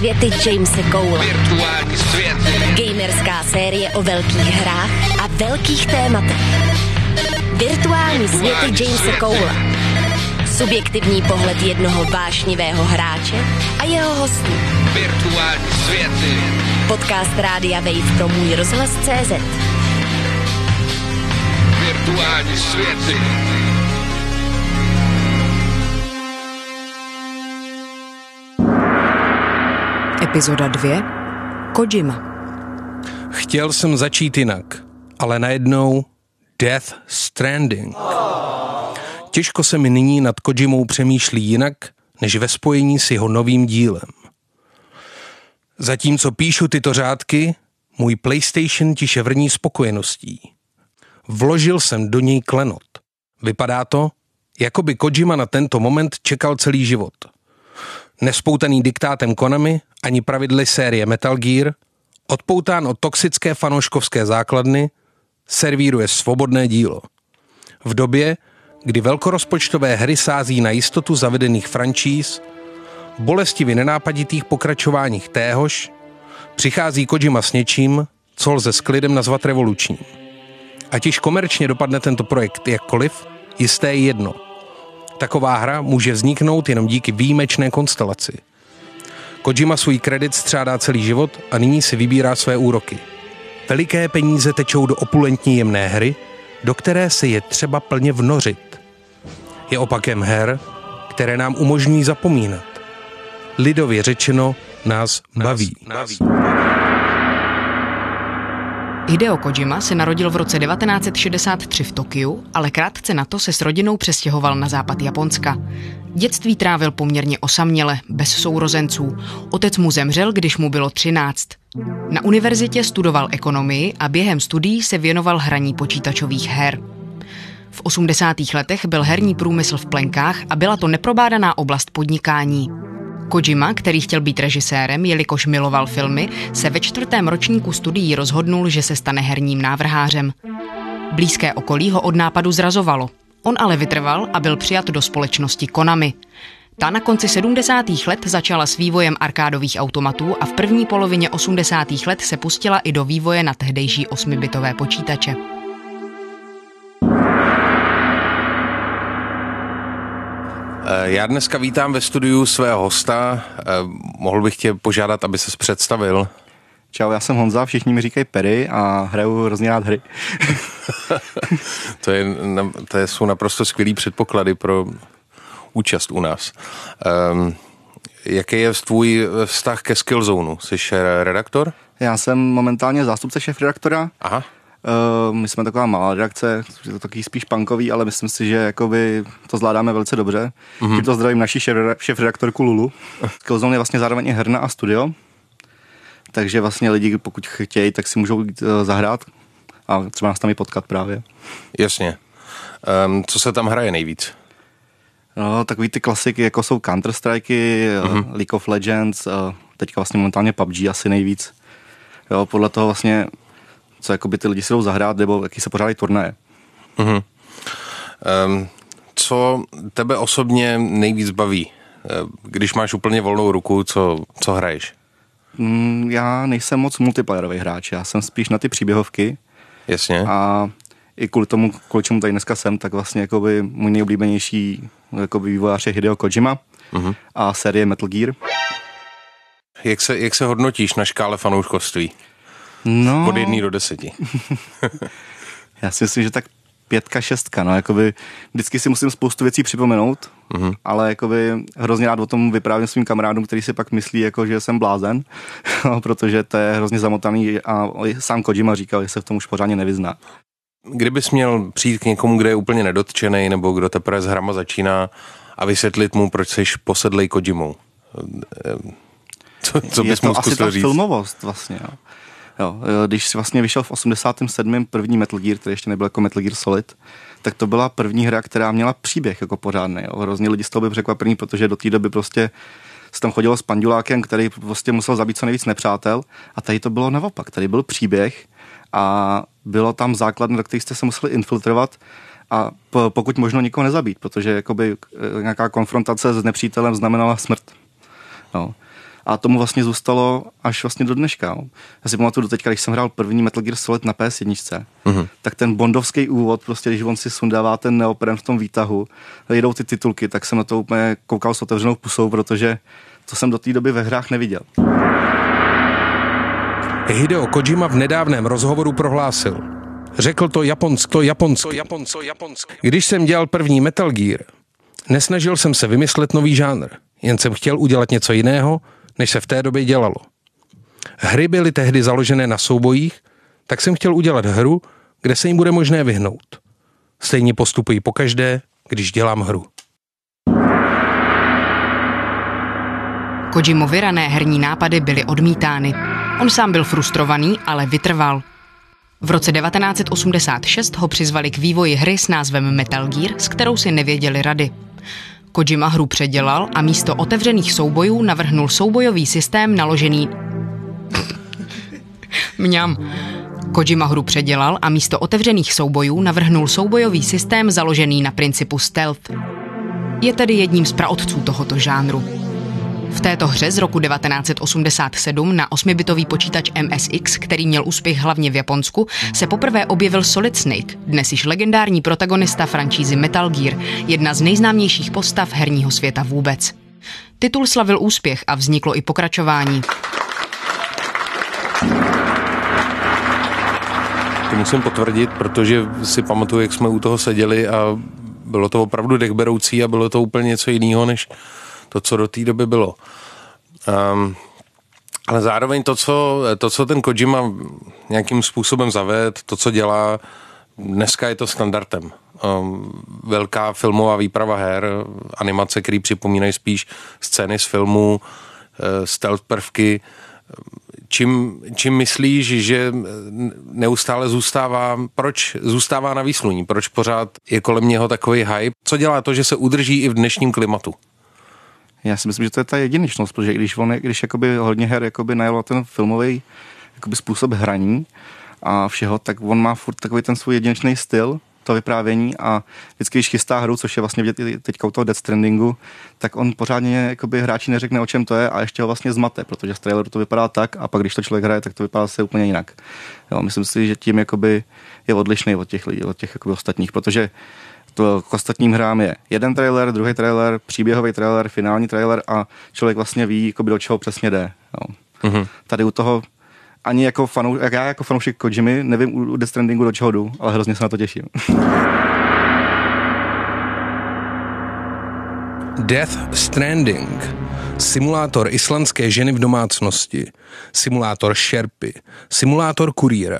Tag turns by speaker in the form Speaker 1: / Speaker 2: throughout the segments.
Speaker 1: světy Jamese Cole.
Speaker 2: Virtuální světy.
Speaker 1: Gamerská série o velkých hrách a velkých tématech. Virtuální světy Jamese Cole. Subjektivní pohled jednoho vášnivého hráče a jeho hostů.
Speaker 2: Virtuální světy.
Speaker 1: Podcast Rádia Wave pro můj rozhlas CZ.
Speaker 2: Virtuální světy.
Speaker 3: Epizoda 2. Kojima.
Speaker 4: Chtěl jsem začít jinak, ale najednou Death Stranding. Těžko se mi nyní nad Kojimou přemýšlí jinak, než ve spojení s jeho novým dílem. Zatímco píšu tyto řádky, můj PlayStation tiše vrní spokojeností. Vložil jsem do něj klenot. Vypadá to, jako by Kojima na tento moment čekal celý život. Nespoutaný diktátem Konami ani pravidly série Metal Gear, odpoután od toxické fanouškovské základny, servíruje svobodné dílo. V době, kdy velkorozpočtové hry sází na jistotu zavedených franšíz, bolestivě nenápaditých pokračováních téhož, přichází Kojima s něčím, co lze s klidem nazvat revolučním. Ať již komerčně dopadne tento projekt jakkoliv, jisté je jedno. Taková hra může vzniknout jenom díky výjimečné konstelaci. Kojima svůj kredit střádá celý život a nyní si vybírá své úroky. Veliké peníze tečou do opulentní jemné hry, do které se je třeba plně vnořit. Je opakem her, které nám umožňují zapomínat. Lidově řečeno nás baví. Nás,
Speaker 3: Hideo Kojima se narodil v roce 1963 v Tokiu, ale krátce na to se s rodinou přestěhoval na západ Japonska. Dětství trávil poměrně osaměle, bez sourozenců. Otec mu zemřel, když mu bylo 13. Na univerzitě studoval ekonomii a během studií se věnoval hraní počítačových her. V 80. letech byl herní průmysl v plenkách a byla to neprobádaná oblast podnikání. Kojima, který chtěl být režisérem, jelikož miloval filmy, se ve čtvrtém ročníku studií rozhodnul, že se stane herním návrhářem. Blízké okolí ho od nápadu zrazovalo. On ale vytrval a byl přijat do společnosti Konami. Ta na konci 70. let začala s vývojem arkádových automatů a v první polovině 80. let se pustila i do vývoje na tehdejší 8-bitové počítače.
Speaker 4: Já dneska vítám ve studiu svého hosta. Eh, Mohl bych tě požádat, aby ses představil.
Speaker 5: Čau, já jsem Honza, všichni mi říkají Perry a hraju hrozně rád hry.
Speaker 4: To, je, to jsou naprosto skvělý předpoklady pro účast u nás. Um, jaký je tvůj vztah ke Skillzone? Jsi eh, redaktor?
Speaker 5: Já jsem momentálně zástupce šéf-redaktora.
Speaker 4: Aha.
Speaker 5: Uh, my jsme taková malá redakce, je to takový spíš punkový, ale myslím si, že jakoby to zvládáme velice dobře. Mm-hmm. Tímto zdravím naši šéf- šéf-redaktorku Lulu. Skillzone je vlastně zároveň i herna a studio. Takže vlastně lidi, pokud chtějí, tak si můžou jít, uh, zahrát a třeba nás tam i potkat právě.
Speaker 4: Jasně. Um, co se tam hraje nejvíc?
Speaker 5: No, takový ty klasiky, jako jsou Counter-Strike, mm-hmm. League of Legends, teďka vlastně momentálně PUBG asi nejvíc. Jo, podle toho vlastně, co jakoby ty lidi si jdou zahrát, nebo jaký se pořádají turnaje.
Speaker 4: Um, co tebe osobně nejvíc baví? Eh, Když máš úplně volnou ruku, co, co hraješ?
Speaker 5: Mm, já nejsem moc multiplayerový hráč, já jsem spíš na ty příběhovky
Speaker 4: Jasně.
Speaker 5: a i kvůli tomu, kvůli čemu tady dneska jsem, tak vlastně jakoby můj nejoblíbenější jakoby vývojář je Hideo Kojima mm-hmm. a série Metal Gear.
Speaker 4: Jak se, jak se hodnotíš na škále fanouškovství?
Speaker 5: No,
Speaker 4: Od jedné do deseti.
Speaker 5: Já si myslím, že tak pětka, šestka, no, jakoby vždycky si musím spoustu věcí připomenout,
Speaker 4: Mhm.
Speaker 5: mm-hmm. ale jakoby hrozně rád o tom vyprávím svým kamarádům, který si pak myslí, jako, že jsem blázen, no, protože to je hrozně zamotaný a sám Kojima říkal, že se v tom už pořádně nevyzná.
Speaker 4: Kdybys měl přijít k někomu, kde je úplně nedotčený, nebo kdo teprve s hrama začíná a vysvětlit mu, proč jsi posedlej Kojimou. Co, co
Speaker 5: je
Speaker 4: bys
Speaker 5: to
Speaker 4: mu
Speaker 5: asi ta
Speaker 4: říct?
Speaker 5: filmovost vlastně, jo. Jo, když si vlastně vyšel v 87. první Metal Gear, který ještě nebyl jako Metal Gear Solid, tak to byla první hra, která měla příběh jako pořádný. Jo. Hrozně lidi z toho byli překvapení, protože do té doby prostě se tam chodilo s pandulákem, který prostě musel zabít co nejvíc nepřátel a tady to bylo naopak. Tady byl příběh a bylo tam základna, do kterých jste se museli infiltrovat a po- pokud možno nikoho nezabít, protože jakoby eh, nějaká konfrontace s nepřítelem znamenala smrt. No. A tomu vlastně zůstalo až vlastně do dneška. No. Já si pamatuju do teďka, když jsem hrál první Metal Gear Solid na PS1, mm-hmm. tak ten bondovský úvod, prostě když on si sundává ten neopren v tom výtahu, jedou ty titulky, tak jsem na to úplně koukal s otevřenou pusou, protože to jsem do té doby ve hrách neviděl.
Speaker 4: Hideo Kojima v nedávném rozhovoru prohlásil. Řekl to Japonsko, Japonsko, Japonsko, Japonsko. Když jsem dělal první Metal Gear, nesnažil jsem se vymyslet nový žánr, jen jsem chtěl udělat něco jiného, než se v té době dělalo. Hry byly tehdy založené na soubojích, tak jsem chtěl udělat hru, kde se jim bude možné vyhnout. Stejně postupuji pokaždé, když dělám hru.
Speaker 3: Kojimovi rané herní nápady byly odmítány. On sám byl frustrovaný, ale vytrval. V roce 1986 ho přizvali k vývoji hry s názvem Metal Gear, s kterou si nevěděli rady. Kojima hru předělal a místo otevřených soubojů navrhnul soubojový systém naložený... Mňam. Kojima hru předělal a místo otevřených soubojů navrhnul soubojový systém založený na principu stealth. Je tedy jedním z praotců tohoto žánru. V této hře z roku 1987 na 8-bitový počítač MSX, který měl úspěch hlavně v Japonsku, se poprvé objevil Solid Snake, dnes již legendární protagonista franšízy Metal Gear, jedna z nejznámějších postav herního světa vůbec. Titul slavil úspěch a vzniklo i pokračování.
Speaker 4: To musím potvrdit, protože si pamatuju, jak jsme u toho seděli a bylo to opravdu dechberoucí a bylo to úplně něco jiného, než to, co do té doby bylo. Um, ale zároveň to co, to, co ten Kojima nějakým způsobem zaved, to, co dělá, dneska je to standardem. Um, velká filmová výprava her, animace, které připomínají spíš scény z filmu, uh, stealth prvky. Čím, čím myslíš, že neustále zůstává, proč zůstává na výsluní, proč pořád je kolem něho takový hype? Co dělá to, že se udrží i v dnešním klimatu?
Speaker 5: Já si myslím, že to je ta jedinečnost, protože když on, když jakoby hodně her jakoby najelo ten filmový jakoby způsob hraní a všeho, tak on má furt takový ten svůj jedinečný styl, to vyprávění a vždycky, když chystá hru, což je vlastně teďka u toho Death Strandingu, tak on pořádně jakoby hráči neřekne, o čem to je a ještě ho vlastně zmate, protože z traileru to vypadá tak a pak když to člověk hraje, tak to vypadá se úplně jinak. Jo, myslím si, že tím jakoby je odlišný od těch lidí, od těch jakoby ostatních, protože to k ostatním hrám je jeden trailer, druhý trailer, příběhový trailer, finální trailer a člověk vlastně ví, jako by do čeho přesně jde. Jo. Mm-hmm. Tady u toho ani jako fanou, jak já jako fanoušek Kojimy nevím u Death Strandingu do čeho jdu, ale hrozně se na to těším.
Speaker 4: Death Stranding. Simulátor islandské ženy v domácnosti. Simulátor šerpy. Simulátor kurýra.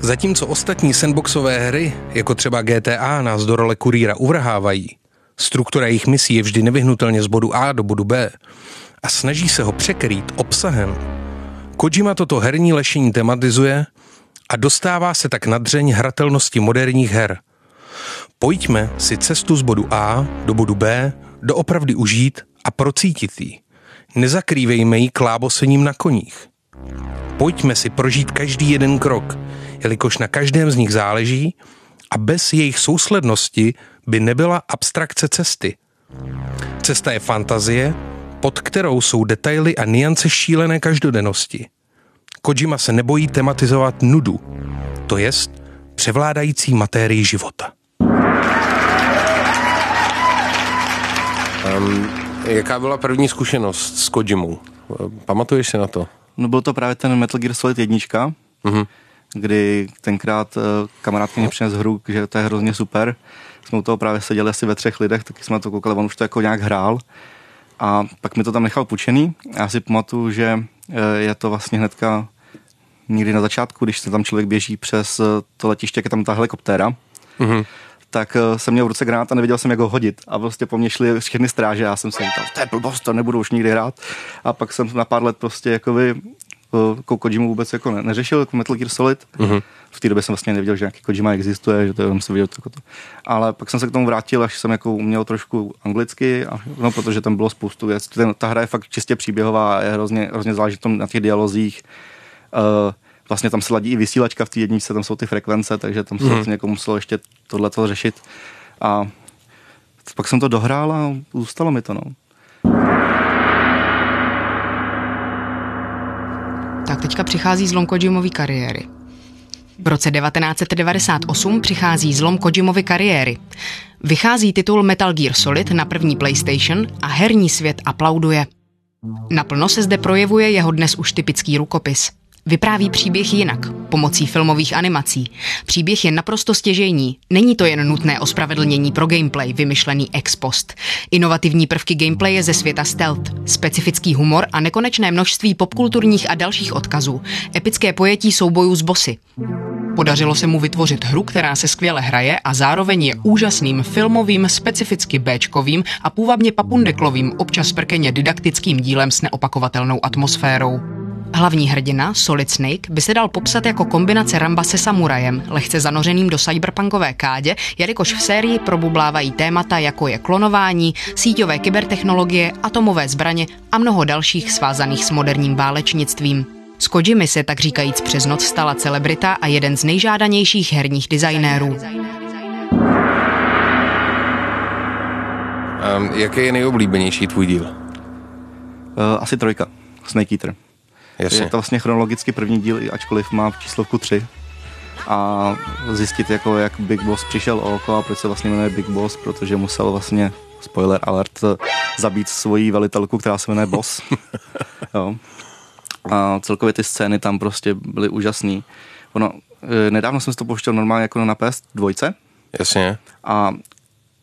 Speaker 4: Zatímco ostatní sandboxové hry, jako třeba GTA, nás do role kurýra uvrhávají, struktura jejich misí je vždy nevyhnutelně z bodu A do bodu B a snaží se ho překrýt obsahem. Kojima toto herní lešení tematizuje a dostává se tak na dřeň hratelnosti moderních her. Pojďme si cestu z bodu A do bodu B doopravdy užít a procítit ji. Nezakrývejme ji klábosením na koních. Pojďme si prožít každý jeden krok, jelikož na každém z nich záleží a bez jejich souslednosti by nebyla abstrakce cesty. Cesta je fantazie, pod kterou jsou detaily a niance šílené každodennosti. Kojima se nebojí tematizovat nudu, to jest převládající matérii života. Um, jaká byla první zkušenost s Kojimou? Pamatuješ si na to?
Speaker 5: No byl to právě ten Metal Gear Solid 1, mm-hmm kdy tenkrát eh, kamarád mě přines hru, že to je hrozně super. Jsme u toho právě seděli asi ve třech lidech, taky jsme to koukali, on už to jako nějak hrál. A pak mi to tam nechal pučený. Já si pamatuju, že eh, je to vlastně hnedka někdy na začátku, když se tam člověk běží přes eh, to letiště, jak je tam ta helikoptéra, mm-hmm. Tak jsem měl v ruce granát a nevěděl jsem, jak ho hodit. A prostě po mně šli všechny stráže já jsem si říkal, to je blbost, to nebudu už nikdy hrát. A pak jsem na pár let prostě jakoby jako Kojimu vůbec jako ne, neřešil, jako Metal Gear Solid. Mm-hmm. V té době jsem vlastně nevěděl, že nějaký Kojima existuje, že to jenom se viděl jako to. Ale pak jsem se k tomu vrátil, až jsem jako uměl trošku anglicky, a, no, protože tam bylo spoustu věcí. Ten, ta hra je fakt čistě příběhová, je hrozně, hrozně záleží tom na těch dialozích. Uh, vlastně tam se ladí i vysílačka v té jedničce, tam jsou ty frekvence, takže tam se mm-hmm. vlastně jako muselo ještě tohle řešit. A pak jsem to dohrál a zůstalo mi to. No.
Speaker 3: tak teďka přichází zlom Kojimovy kariéry. V roce 1998 přichází zlom Kojimovy kariéry. Vychází titul Metal Gear Solid na první PlayStation a herní svět aplauduje. Naplno se zde projevuje jeho dnes už typický rukopis. Vypráví příběh jinak, pomocí filmových animací. Příběh je naprosto stěžejní. Není to jen nutné ospravedlnění pro gameplay, vymyšlený ex post. Inovativní prvky gameplaye ze světa stealth, specifický humor a nekonečné množství popkulturních a dalších odkazů. Epické pojetí soubojů s bossy. Podařilo se mu vytvořit hru, která se skvěle hraje a zároveň je úžasným filmovým, specificky Bčkovým a půvabně papundeklovým, občas prkeně didaktickým dílem s neopakovatelnou atmosférou. Hlavní hrdina, Solid Snake, by se dal popsat jako kombinace Ramba se samurajem, lehce zanořeným do cyberpunkové kádě, jelikož v sérii probublávají témata jako je klonování, síťové kybertechnologie, atomové zbraně a mnoho dalších svázaných s moderním válečnictvím. S Kojimi se tak říkajíc přes noc stala celebrita a jeden z nejžádanějších herních designérů.
Speaker 4: Um, jaký je nejoblíbenější tvůj díl?
Speaker 5: Uh, asi trojka, Snake Eater.
Speaker 4: Jasně.
Speaker 5: Je to vlastně chronologicky první díl, ačkoliv má v číslovku 3. A zjistit, jako, jak Big Boss přišel o oko a proč se vlastně jmenuje Big Boss, protože musel vlastně, spoiler alert, zabít svoji velitelku, která se jmenuje Boss. jo. A celkově ty scény tam prostě byly úžasný. Ono, e, nedávno jsem si to pouštěl normálně jako na PS dvojce
Speaker 4: Jasně.
Speaker 5: a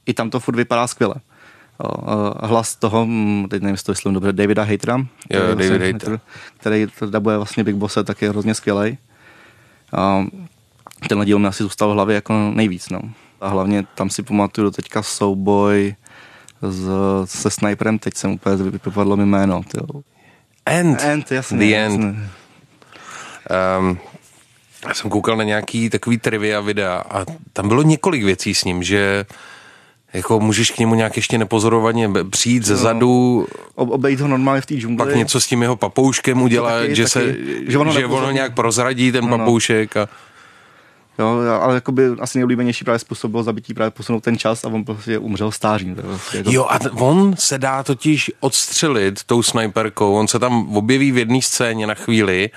Speaker 5: i tam to furt vypadá skvěle. Hlas toho, teď nevím, jestli to vyslovím dobře, Davida Hatera,
Speaker 4: Jo,
Speaker 5: který
Speaker 4: David
Speaker 5: vlastně-
Speaker 4: Hayter.
Speaker 5: který to dabuje vlastně Big Bosse, tak je hrozně skvělej. A tenhle díl mi asi zůstal v hlavě jako nejvíc, no. A hlavně tam si pamatuju do teďka souboj s, se sniperem, teď jsem úplně vypadlo mi jméno. Tyjo.
Speaker 4: End.
Speaker 5: End, jasně.
Speaker 4: The end.
Speaker 5: jasně.
Speaker 4: Um, já jsem koukal na nějaký takový trivia videa a tam bylo několik věcí s ním, že jako můžeš k němu nějak ještě nepozorovaně přijít ze zadu,
Speaker 5: Ob, obejít ho normálně v té džungli.
Speaker 4: pak něco s tím jeho papouškem udělat,
Speaker 5: taky-
Speaker 4: že,
Speaker 5: taky,
Speaker 4: se,
Speaker 5: že ono
Speaker 4: že ono nějak prozradí ten papoušek. A,
Speaker 5: Jo, ale jakoby asi nejoblíbenější právě způsob bylo zabití právě posunout ten čas a on prostě umřel stářím. Prostě jako,
Speaker 4: jo, a t- on se dá totiž odstřelit tou sniperkou, on se tam objeví v jedné scéně na chvíli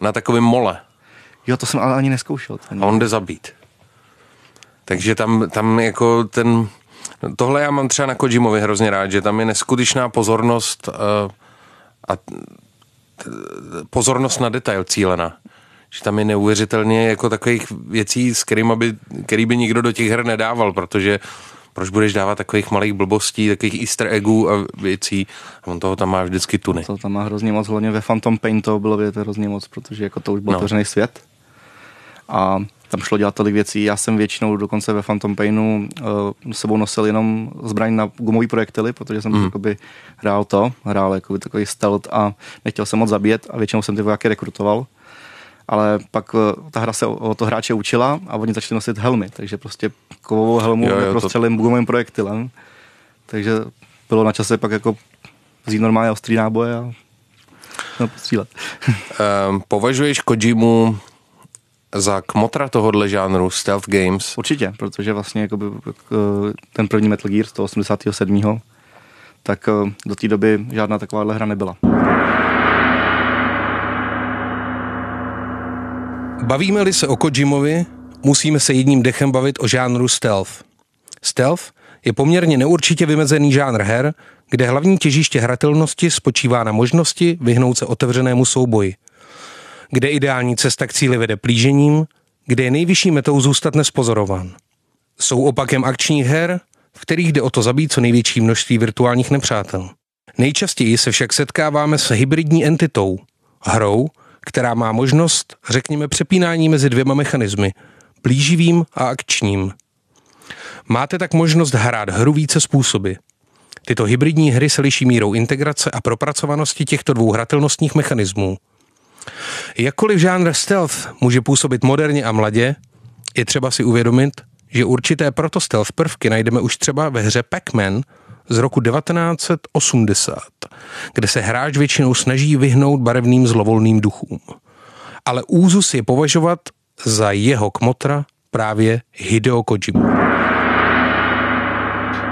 Speaker 4: na takovém mole
Speaker 5: jo, to jsem ale ani neskoušel. Ten.
Speaker 4: a on jde zabít. Takže tam, tam jako ten... Tohle já mám třeba na Kojimovi hrozně rád, že tam je neskutečná pozornost uh, a t- pozornost na detail cílená. Že tam je neuvěřitelně jako takových věcí, s kterým by, který by nikdo do těch her nedával, protože proč budeš dávat takových malých blbostí, takových easter eggů a věcí a on toho tam má vždycky tuny.
Speaker 5: To tam má hrozně moc, hlavně ve Phantom Pain to bylo vidět hrozně moc, protože jako to už byl
Speaker 4: No.
Speaker 5: svět. A tam šlo dělat tolik věcí. Já jsem většinou dokonce ve Phantom Painu uh, sebou nosil jenom zbraň na gumový projektily, protože jsem mm. jakoby hrál to, hrál jakoby takový stealth a nechtěl jsem moc zabíjet a většinou jsem ty vojáky rekrutoval. Ale pak uh, ta hra se o, o to hráče učila a oni začali nosit helmy, takže prostě kovovou helmu
Speaker 4: Jo, jo, to-
Speaker 5: neprostřelím gumovým projektylem. Takže bylo na čase pak jako vzít normálně ostrý náboje a no, postřílet.
Speaker 4: Um, považuješ Kojimu za kmotra tohohle žánru stealth games?
Speaker 5: Určitě, protože vlastně jakoby, ten první Metal Gear z toho 87. tak eh, do té doby žádná takováhle hra nebyla.
Speaker 4: Bavíme-li se o Kojimovi, musíme se jedním dechem bavit o žánru stealth. Stealth je poměrně neurčitě vymezený žánr her, kde hlavní těžiště hratelnosti spočívá na možnosti vyhnout se otevřenému souboji. Kde ideální cesta k cíli vede plížením, kde je nejvyšší metou zůstat nespozorován. Jsou opakem akčních her, v kterých jde o to zabít co největší množství virtuálních nepřátel. Nejčastěji se však setkáváme s hybridní entitou, hrou, která má možnost, řekněme, přepínání mezi dvěma mechanismy, plíživým a akčním. Máte tak možnost hrát hru více způsoby. Tyto hybridní hry se liší mírou integrace a propracovanosti těchto dvou hratelnostních mechanismů. Jakkoliv žánr stealth může působit moderně a mladě, je třeba si uvědomit, že určité proto stealth prvky najdeme už třeba ve hře Pac-Man z roku 1980, kde se hráč většinou snaží vyhnout barevným zlovolným duchům. Ale úzus je považovat za jeho kmotra právě Hideo Kojima.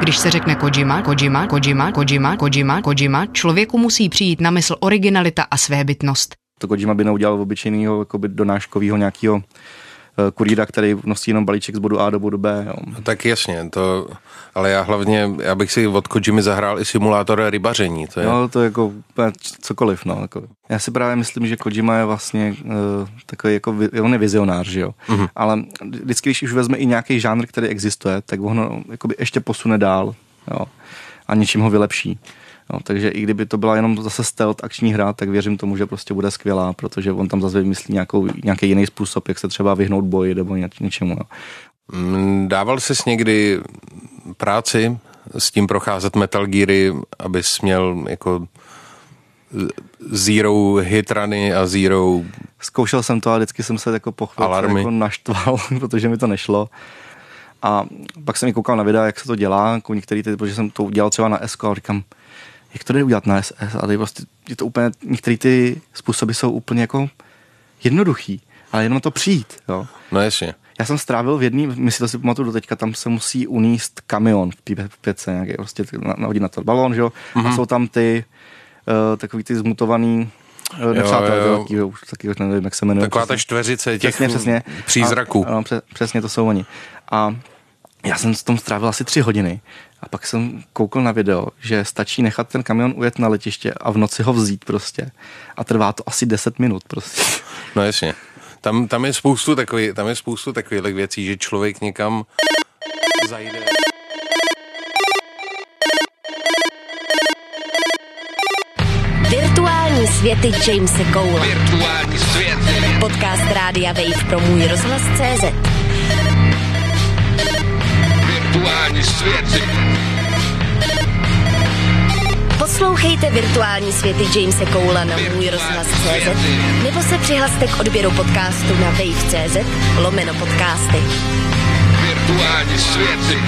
Speaker 3: Když se řekne Kojima, Kojima, Kojima, Kojima, Kojima, Kojima, člověku musí přijít na mysl originalita a svébytnost.
Speaker 5: To Kojima by neudělal obyčejného jakoby donáškového nějakého eh, kurýra, který nosí jenom balíček z bodu A do bodu B. Jo.
Speaker 6: No, tak jasně, to, ale já hlavně, já bych si od Kojimy zahrál i simulátor rybaření. To je...
Speaker 5: No, to je jako cokoliv, no. Jako. Já si právě myslím, že Kojima je vlastně uh, takový jako, on je vizionář, že jo. Mm-hmm. Ale vždycky, když už vezme i nějaký žánr, který existuje, tak ho jakoby ještě posune dál, jo. A něčím ho vylepší. No, takže i kdyby to byla jenom zase stealth akční hra, tak věřím tomu, že prostě bude skvělá, protože on tam zase vymyslí nějakou, nějaký jiný způsob, jak se třeba vyhnout boji nebo něčemu. No.
Speaker 6: Dával jsi někdy práci s tím procházet Metal Geary, abys měl jako zero hit runy a zero...
Speaker 5: Zkoušel jsem to a vždycky jsem se jako po jako naštval, protože mi to nešlo. A pak jsem i koukal na videa, jak se to dělá, jako některý, protože jsem to udělal třeba na SK a říkám, jak to jde udělat na SS a tady prostě je to úplně, některé ty způsoby jsou úplně jako jednoduchý, ale jenom to přijít, jo.
Speaker 6: No jasně.
Speaker 5: Já jsem strávil v jedný, myslím, si pamatuju do teďka, tam se musí uníst kamion v pětce, nějaký, prostě nahodit na to balon, že jo, mm-hmm. a mhm. jsou tam ty uh, takový ty zmutovaný uh, nepřátelé, taky už nevím, jak se jmenuje.
Speaker 6: Taková ta čtveřice těch přesně, přesně. přízraků.
Speaker 5: A, ano, přesně to jsou oni. A já jsem s tom strávil asi tři hodiny a pak jsem koukal na video, že stačí nechat ten kamion ujet na letiště a v noci ho vzít prostě. A trvá to asi 10 minut prostě.
Speaker 6: No jasně. Tam, tam je spoustu takových, tam je spoustu takových věcí, že člověk někam zajde.
Speaker 1: Virtuální světy Jamese Cole.
Speaker 7: Virtuální světy.
Speaker 1: Podcast Rádia Wave pro můj rozhlas CZ.
Speaker 7: Virtuální světy.
Speaker 1: Poslouchejte virtuální světy Jamese Coula na můj rozhlas CZ nebo se přihlaste k odběru podcastu na wave.cz lomeno podcasty.
Speaker 7: Virtuální světy.